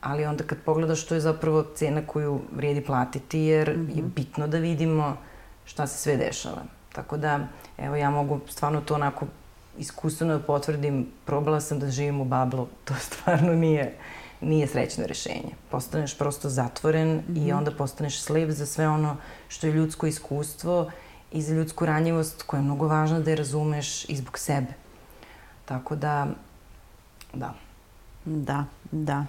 Ali onda kad pogledaš, to je zapravo cena koju vrijedi platiti, jer mm -hmm. je mhm. bitno da vidimo šta se sve dešava. Tako da, evo, ja mogu stvarno to onako iskustveno da potvrdim, probala sam da živim u bablu, to stvarno nije, nije srećno rešenje. Postaneš prosto zatvoren mm -hmm. i mhm. onda postaneš slev za sve ono što je ljudsko iskustvo i za ljudsku ranjivost koja je mnogo važna da je razumeš i zbog sebe. Tako da, da. Da, da.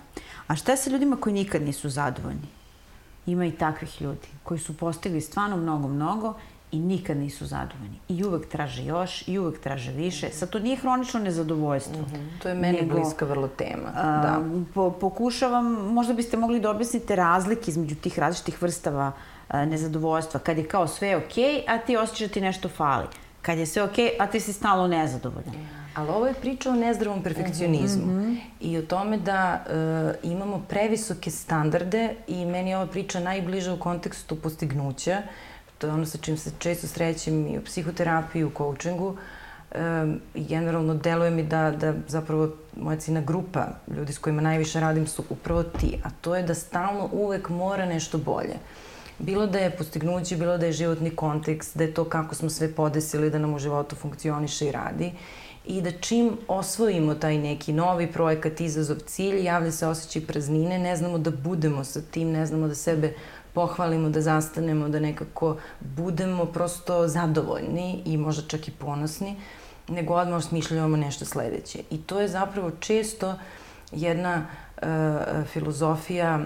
A šta je sa ljudima koji nikad nisu zadovoljni? Ima i takvih ljudi koji su postigli stvarno mnogo, mnogo i nikad nisu zadovoljni. I uvek traže još, i uvek traže više. Sad, to nije hronično nezadovoljstvo. Mm -hmm. To je meni nego, bliska vrlo tema. A, da. Po, pokušavam, možda biste mogli da objasnite razlike između tih različitih vrstava a, nezadovoljstva. Kad je kao sve okej, okay, a ti osjećaš da ti nešto fali. Kad je sve okej, okay, a ti si stalno nezadovoljan. Ali ovo je priča o nezdravom perfekcionizmu mm -hmm. i o tome da e, imamo previsoke standarde i meni je ova priča najbliža u kontekstu postignuća to je ono sa čim se često srećem i u psihoterapiji, u coachingu. I generalno deluje mi da, da zapravo moja cina grupa, ljudi s kojima najviše radim su upravo ti, a to je da stalno uvek mora nešto bolje. Bilo da je postignuće, bilo da je životni kontekst, da je to kako smo sve podesili da nam u životu funkcioniše i radi i da čim osvojimo taj neki novi projekat, izazov, cilj, javlja se osjećaj praznine, ne znamo da budemo sa tim, ne znamo da sebe pohvalimo, da zastanemo, da nekako budemo prosto zadovoljni i možda čak i ponosni, nego odmah smišljavamo nešto sledeće. I to je zapravo često jedna uh, filozofija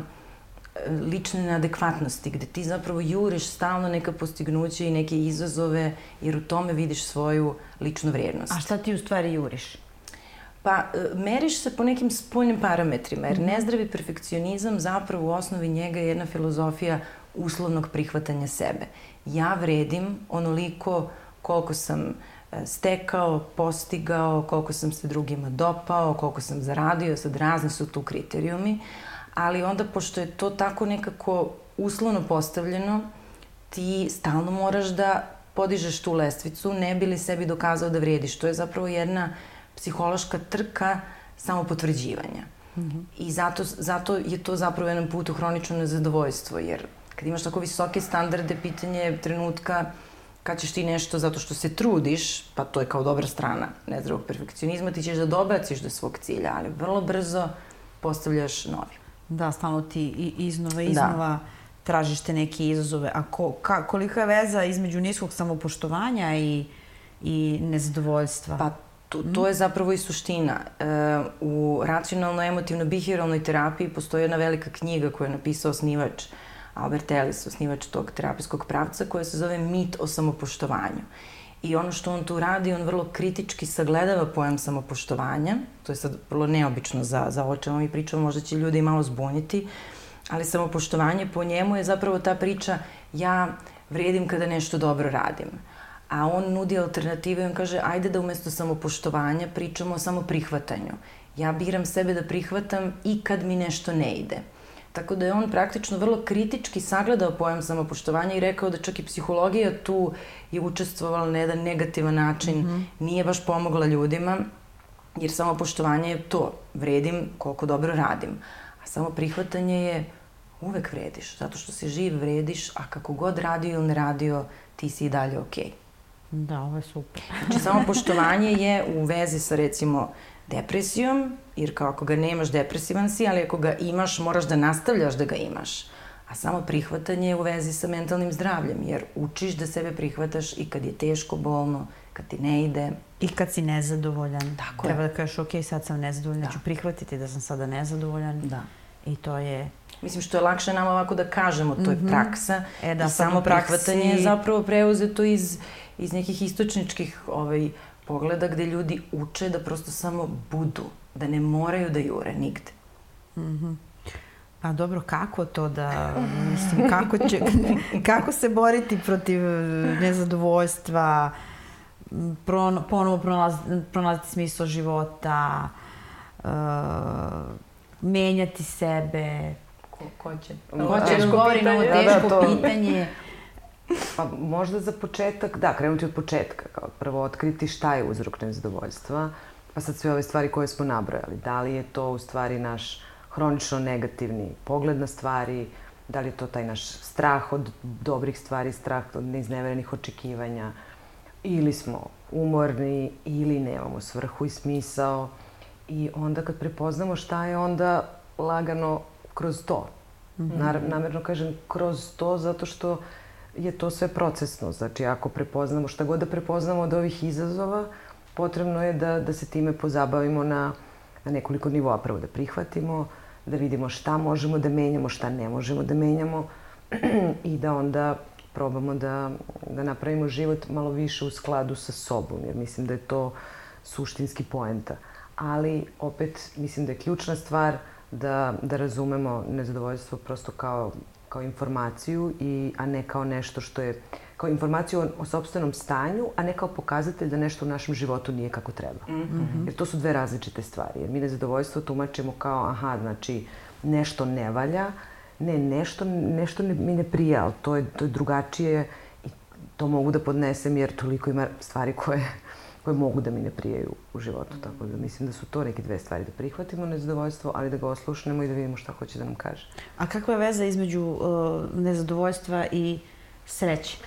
lične neadekvatnosti, gde ti zapravo juriš stalno neka postignuća i neke izazove, jer u tome vidiš svoju ličnu vrednost. A šta ti u stvari juriš? Pa, e, meriš se po nekim spoljnim parametrima, jer nezdravi perfekcionizam zapravo u osnovi njega je jedna filozofija uslovnog prihvatanja sebe. Ja vredim onoliko koliko sam e, stekao, postigao, koliko sam se drugima dopao, koliko sam zaradio, sad razni su tu kriterijumi, ali onda pošto je to tako nekako uslovno postavljeno, ti stalno moraš da podižeš tu lestvicu, ne bi li sebi dokazao da vrijediš. To je zapravo jedna psihološka trka samopotvrđivanja. Mm -hmm. I zato, zato je to zapravo jedan put u hronično nezadovoljstvo, jer kad imaš tako visoke standarde, pitanje je trenutka kad ćeš ti nešto zato što se trudiš, pa to je kao dobra strana nezdravog perfekcionizma, ti ćeš da dobaciš do svog cilja, ali vrlo brzo postavljaš novi. Da, stalno ti iznova, iznova da. tražiš te neke izazove. A ko, ka, kolika je veza između niskog samopoštovanja i, i nezadovoljstva? Pa to, to je zapravo i suština. E, u racionalno-emotivno-behavioralnoj terapiji postoji jedna velika knjiga koju je napisao osnivač Albert Ellis, osnivač tog terapijskog pravca, koja se zove Mit o samopoštovanju. I ono što on tu radi, on vrlo kritički sagledava pojam samopoštovanja, to je sad vrlo neobično za, za o čemu mi pričamo, možda će ljudi malo zbuniti, ali samopoštovanje po njemu je zapravo ta priča ja vredim kada nešto dobro radim. A on nudi alternative i on kaže ajde da umesto samopoštovanja pričamo o samoprihvatanju. Ja biram sebe da prihvatam i kad mi nešto ne ide. Tako da je on praktično vrlo kritički sagledao pojam samopoštovanja i rekao da čak i psihologija tu je učestvovala na jedan negativan način, mm -hmm. nije baš pomogla ljudima, jer samopoštovanje je to, vredim koliko dobro radim. A samo prihvatanje je uvek vrediš, zato što si živ, vrediš, a kako god radio ili ne radio, ti si i dalje okej. Okay. Da, ovo je super. znači, samopoštovanje je u vezi sa recimo depresijom, jer kao ako ga nemaš depresivan si, ali ako ga imaš moraš da nastavljaš da ga imaš. A samo prihvatanje je u vezi sa mentalnim zdravljem, jer učiš da sebe prihvataš i kad je teško, bolno, kad ti ne ide. I kad si nezadovoljan. Tako Treba je. da kažeš, ok, sad sam nezadovoljan, da. ću prihvatiti da sam sada nezadovoljan. Da. I to je... Mislim što je lakše nama ovako da kažemo, to je -hmm. praksa. E, da, I samo prihvatanje je zapravo preuzeto iz, iz nekih istočničkih ovaj, pogleda gde ljudi uče da prosto samo budu, da ne moraju da jure nigde. Mm -hmm. Pa dobro, kako to da, mislim, kako, će, kako se boriti protiv nezadovoljstva, pro, ponovo pronalaziti, pronalaziti smisla života, uh, menjati sebe. Ko, ko će? Ko će da na ovo teško da, da, to... pitanje? Pa možda za početak, da, krenuti od početka. Kao prvo otkriti šta je uzrok nezadovoljstva, pa sad sve ove stvari koje smo nabrojali. Da li je to u stvari naš hronično negativni pogled na stvari, da li je to taj naš strah od dobrih stvari, strah od neizneverenih očekivanja, ili smo umorni, ili nemamo svrhu i smisao. I onda kad prepoznamo šta je, onda lagano kroz to. Mm -hmm. namerno kažem kroz to zato što je to sve procesno. Znači, ako prepoznamo, šta god da prepoznamo od ovih izazova, potrebno je da, da se time pozabavimo na, na nekoliko nivoa. Prvo da prihvatimo, da vidimo šta možemo da menjamo, šta ne možemo da menjamo i da onda probamo da, da napravimo život malo više u skladu sa sobom, jer mislim da je to suštinski poenta. Ali, opet, mislim da je ključna stvar da, da razumemo nezadovoljstvo prosto kao kao informaciju, i, a ne kao nešto što je, kao informaciju o, o sobstvenom stanju, a ne kao pokazatelj da nešto u našem životu nije kako treba. Mm -hmm. Jer to su dve različite stvari. Jer mi nezadovoljstvo tumačimo kao, aha, znači, nešto ne valja, ne, nešto, nešto ne, mi ne prija, ali to je, to je drugačije i to mogu da podnesem jer toliko ima stvari koje koje mogu da mi ne prijaju u životu. Tako da mislim da su to neke dve stvari. Da prihvatimo nezadovoljstvo, ali da ga oslušnemo i da vidimo šta hoće da nam kaže. A kakva je veza između uh, nezadovoljstva i sreće?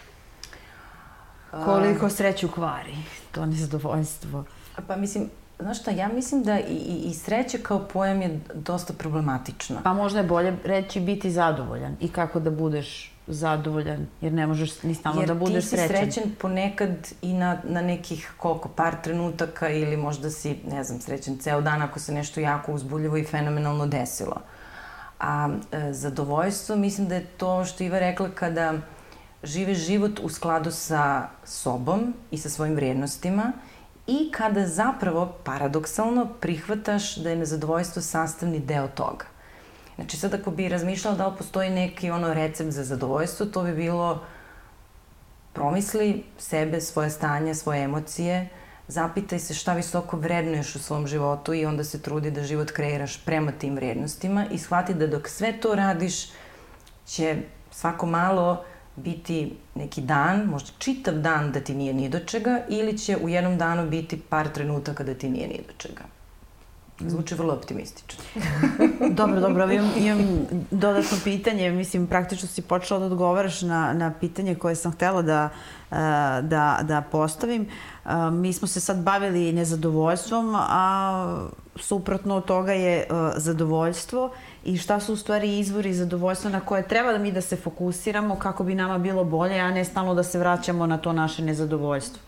Koliko sreće ukvari to nezadovoljstvo? Pa mislim, Znaš šta, ja mislim da i, i, i sreća kao pojam je dosta problematična. Pa možda je bolje reći biti zadovoljan i kako da budeš zadovoljan, jer ne možeš ni stalno jer da budeš srećan. Jer ti si srećan ponekad i na, na nekih koliko, par trenutaka ili možda si, ne znam, srećan ceo dan ako se nešto jako uzbuljivo i fenomenalno desilo. A e, zadovoljstvo, mislim da je to što Iva rekla kada žive život u skladu sa sobom i sa svojim vrijednostima i kada zapravo, paradoksalno, prihvataš da je nezadovoljstvo sastavni deo toga. Znači sad ako bi razmišljala da li postoji neki ono recept za zadovoljstvo, to bi bilo promisli sebe, svoje stanje, svoje emocije, zapitaj se šta visoko vrednuješ u svom životu i onda se trudi da život kreiraš prema tim vrednostima i shvati da dok sve to radiš će svako malo biti neki dan, možda čitav dan da ti nije ni do čega ili će u jednom danu biti par trenutaka da ti nije ni do čega. Zvuči vrlo optimistično. dobro, dobro, imam, imam dodatno pitanje. Mislim, praktično si počela da odgovaraš na, na pitanje koje sam htela da, eh, da, da postavim. Eh, mi smo se sad bavili nezadovoljstvom, a suprotno od toga je eh, zadovoljstvo i šta su u stvari izvori zadovoljstva na koje treba da mi da se fokusiramo kako bi nama bilo bolje, a ne stalno da se vraćamo na to naše nezadovoljstvo.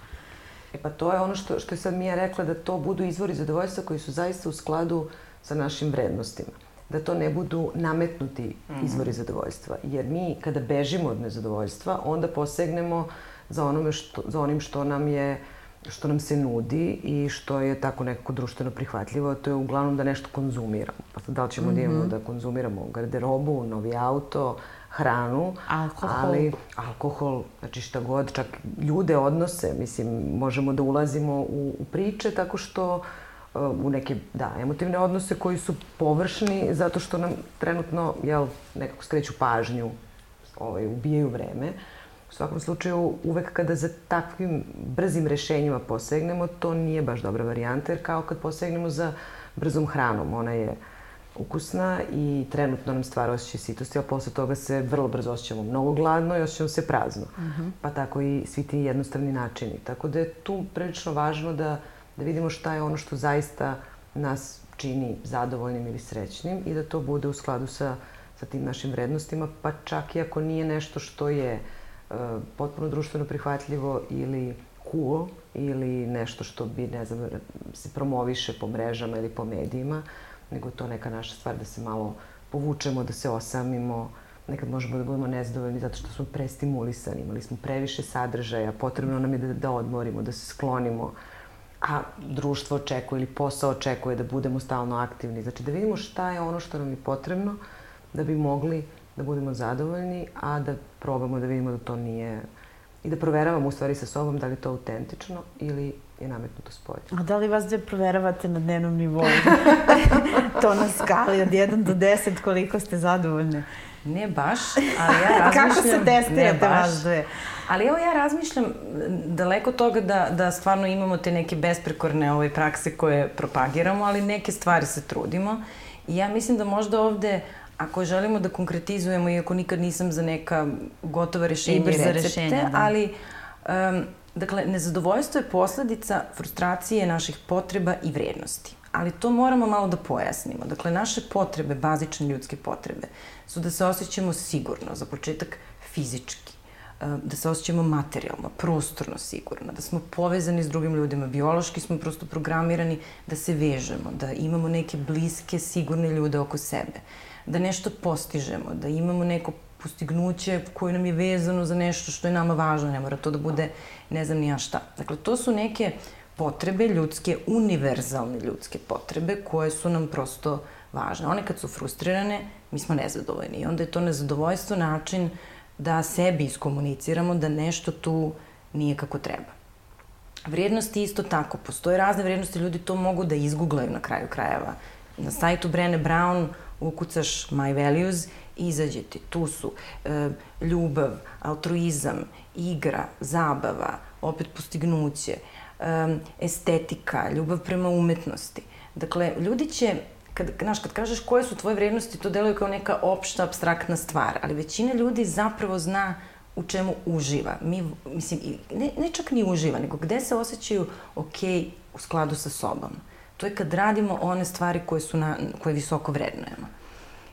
E pa to je ono što, što je sad Mija rekla, da to budu izvori zadovoljstva koji su zaista u skladu sa našim vrednostima. Da to ne budu nametnuti mhm. izvori zadovoljstva. Jer mi kada bežimo od nezadovoljstva, onda posegnemo za, onome što, za onim što nam je što nam se nudi i što je tako nekako društveno prihvatljivo, to je uglavnom da nešto konzumiramo. Pa sad da li ćemo mm -hmm. da imamo konzumiramo garderobu, novi auto, hranu, alkohol. ali alkohol, znači šta god, čak ljude odnose, mislim, možemo da ulazimo u, u priče tako što uh, u neke, da, emotivne odnose koji su površni zato što nam trenutno, jel, nekako skreću pažnju, ovaj, ubijaju vreme. U svakom slučaju, uvek kada za takvim brzim rešenjima posegnemo, to nije baš dobra varijanta, jer kao kad posegnemo za brzom hranom, ona je ukusna i trenutno nam stvara osjećaj sitosti, a posle toga se vrlo brzo osjećamo mnogo gladno i osjećamo se prazno. Uh mhm. -huh. Pa tako i svi ti jednostavni načini. Tako da je tu prilično važno da, da vidimo šta je ono što zaista nas čini zadovoljnim ili srećnim i da to bude u skladu sa, sa tim našim vrednostima, pa čak i ako nije nešto što je uh, potpuno društveno prihvatljivo ili cool ili nešto što bi, ne znam, se promoviše po mrežama ili po medijima, nego to neka naša stvar da se malo povučemo, da se osamimo, nekad možemo da budemo nezadovoljni zato što smo prestimulisani, imali smo previše sadržaja, potrebno nam je da, da odmorimo, da se sklonimo, a društvo očekuje ili posao očekuje da budemo stalno aktivni. Znači da vidimo šta je ono što nam je potrebno da bi mogli da budemo zadovoljni, a da probamo da vidimo da to nije i da proveravamo u stvari sa sobom da li je to autentično ili je nametnuto spolje. A da li vas dve proveravate na dnevnom nivou? to na skali od 1 do 10 koliko ste zadovoljne? Ne baš, ali ja razmišljam... Kako se testirate vas dve? Ali evo ja razmišljam daleko toga da, da stvarno imamo te neke besprekorne ove prakse koje propagiramo, ali neke stvari se trudimo. I ja mislim da možda ovde, ako želimo da konkretizujemo, iako nikad nisam za neka gotova rešenja i recepte, rešenja, da. ali um, Dakle, nezadovoljstvo je posledica frustracije naših potreba i vrednosti. Ali to moramo malo da pojasnimo. Dakle, naše potrebe, bazične ljudske potrebe, su da se osjećamo sigurno, za početak fizički, da se osjećamo materijalno, prostorno sigurno, da smo povezani s drugim ljudima, biološki smo prosto programirani da se vežemo, da imamo neke bliske, sigurne ljude oko sebe, da nešto postižemo, da imamo neko postignuće koje nam je vezano za nešto što je nama važno, ne mora to da bude ne znam ni ja šta. Dakle, to su neke potrebe ljudske, univerzalne ljudske potrebe koje su nam prosto važne. One kad su frustrirane, mi smo nezadovoljni i onda je to nezadovoljstvo način da sebi iskomuniciramo da nešto tu nije kako treba. Vrijednosti isto tako. Postoje razne vrijednosti, ljudi to mogu da izgooglaju na kraju krajeva. Na sajtu Brene Brown ukucaš My Values izađe ti. Tu su e, ljubav, altruizam, igra, zabava, opet postignuće, e, estetika, ljubav prema umetnosti. Dakle, ljudi će kad, znaš, kad kažeš koje su tvoje vrednosti, to deluje kao neka opšta, abstraktna stvar, ali većina ljudi zapravo zna u čemu uživa. Mi, mislim, ne, ne čak ni uživa, nego gde se osjećaju ok u skladu sa sobom. To je kad radimo one stvari koje, su na, koje visoko vrednujemo.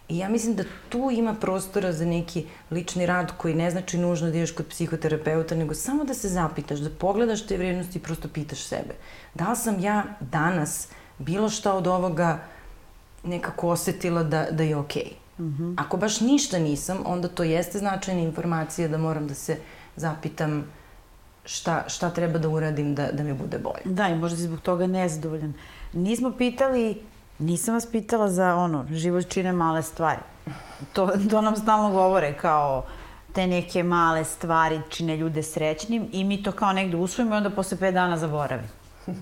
I ja mislim da tu ima prostora za neki lični rad koji ne znači nužno da ideš kod psihoterapeuta, nego samo da se zapitaš, da pogledaš te vrijednosti i prosto pitaš sebe. Da li sam ja danas bilo šta od ovoga nekako osetila da, da je okej? Okay? Mm -hmm. Ako baš ništa nisam, onda to jeste značajna informacija da moram da se zapitam šta, šta treba da uradim da, da mi bude bolje. Da, i možda si zbog toga nezadovoljan. Nismo pitali, nisam vas pitala za ono, život čine male stvari. To, to nam stalno govore kao te neke male stvari čine ljude srećnim i mi to kao negde usvojimo i onda posle 5 dana zaboravimo.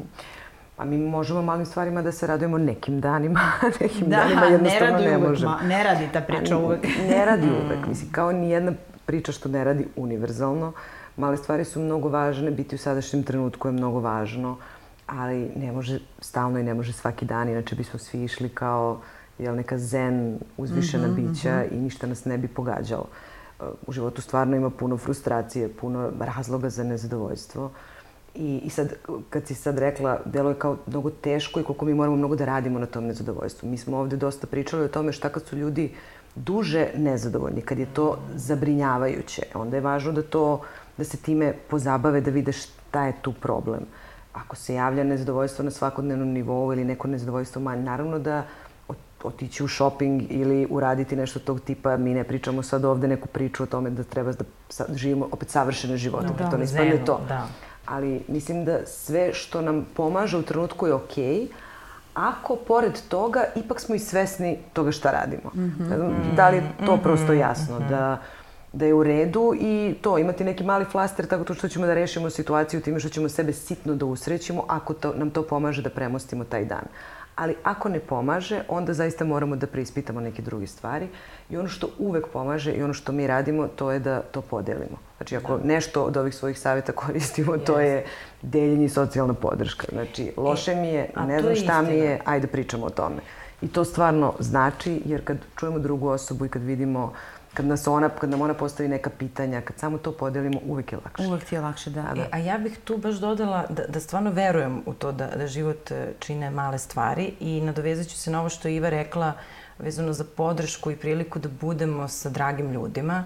Pa mi možemo malim stvarima da se radujemo nekim danima, nekim da, danima jednostavno ne, ne možemo. Ma, ne radi ta priča uvek. ne radi uvek. Mislim, kao ni jedna priča što ne radi univerzalno. Male stvari su mnogo važne, biti u sadašnjem trenutku je mnogo važno, ali ne može stalno i ne može svaki dan, inače bismo svi išli kao jel, neka zen, uzvišena mm -hmm, bića mm -hmm. i ništa nas ne bi pogađalo. U životu stvarno ima puno frustracije, puno razloga za nezadovoljstvo. I, I sad, kad si sad rekla, delo je kao mnogo teško i koliko mi moramo mnogo da radimo na tom nezadovoljstvu. Mi smo ovde dosta pričali o tome šta kad su ljudi duže nezadovoljni, kad je to zabrinjavajuće. Onda je važno da to, da se time pozabave, da vide šta je tu problem. Ako se javlja nezadovoljstvo na svakodnevnom nivou ili neko nezadovoljstvo manje, naravno da otići u shopping ili uraditi nešto tog tipa. Mi ne pričamo sad ovde neku priču o tome da treba da živimo opet savršene živote. Da, to ne ispadne to. Da. Ali mislim da sve što nam pomaže u trenutku je okej, okay, ako pored toga ipak smo i svesni toga šta radimo. Mm -hmm. Da li je to mhm. prosto jasno? Mm -hmm. Da da je u redu i to, imati neki mali flaster tako to što ćemo da rešimo situaciju time što ćemo sebe sitno da usrećimo ako to, nam to pomaže da premostimo taj dan. Ali ako ne pomaže, onda zaista moramo da preispitamo neke druge stvari. I ono što uvek pomaže i ono što mi radimo, to je da to podelimo. Znači, ako da. nešto od ovih svojih savjeta koristimo, yes. to je deljenje i socijalna podrška. Znači, loše e, mi je, ne znam šta mi je, ajde pričamo o tome. I to stvarno znači, jer kad čujemo drugu osobu i kad vidimo uh, kad, nas ona, kad nam ona postavi neka pitanja, kad samo to podelimo, uvek je lakše. Uvek ti je lakše, da. da. E, a ja bih tu baš dodala da, da stvarno verujem u to da, da život e, čine male stvari i nadovezat ću se na ovo što je Iva rekla vezano za podršku i priliku da budemo sa dragim ljudima.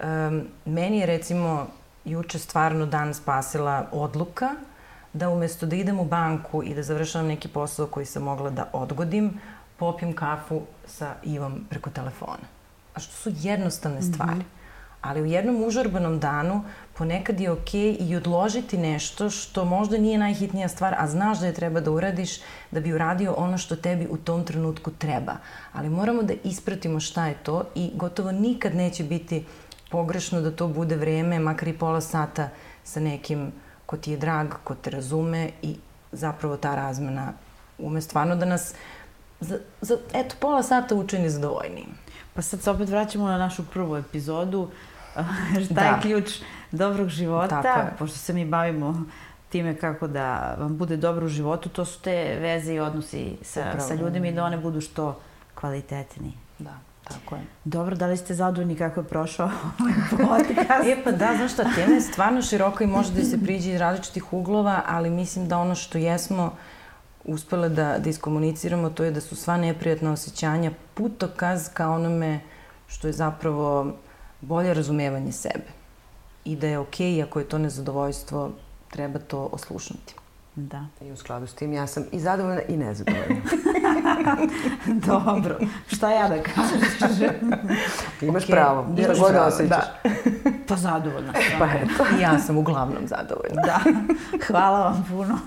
Um, meni je recimo juče stvarno dan spasila odluka da umesto da idem u banku i da završavam neki posao koji sam mogla da odgodim, popijem kafu sa Ivom preko telefona a što su jednostavne mhm. stvari. Mm -hmm. Ali u jednom užarbanom danu ponekad je okej okay i odložiti nešto što možda nije najhitnija stvar, a znaš da je treba da uradiš da bi uradio ono što tebi u tom trenutku treba. Ali moramo da ispratimo šta je to i gotovo nikad neće biti pogrešno da to bude vreme, makar i pola sata sa nekim ko ti je drag, ko te razume i zapravo ta razmena ume stvarno da nas za, za eto, pola sata učini zadovoljnijim. Pa sad se opet vraćamo na našu prvu epizodu. Šta da. je ključ dobrog života? Pošto se mi bavimo time kako da vam bude dobro u životu, to su te veze i odnosi sa, Upravo. sa ljudima i da one budu što kvalitetniji. Da. Tako je. Dobro, da li ste zadovoljni kako je prošao ovaj podcast? e pa da, znaš šta, tema je stvarno široka i može da se priđe iz različitih uglova, ali mislim da ono što jesmo uspela da, da iskomuniciramo, to je da su sva neprijatna osjećanja putokaz ka onome što je zapravo bolje razumevanje sebe. I da je okej, okay, ako je to nezadovoljstvo, treba to oslušnuti. Da. I u skladu s tim ja sam i zadovoljna i nezadovoljna. Dobro. Šta ja da kažem? Imaš okay. pravo. Šta god da osjećaš. Da. Pa zadovoljna. Pa eto. I ja sam uglavnom zadovoljna. Da. Hvala vam puno.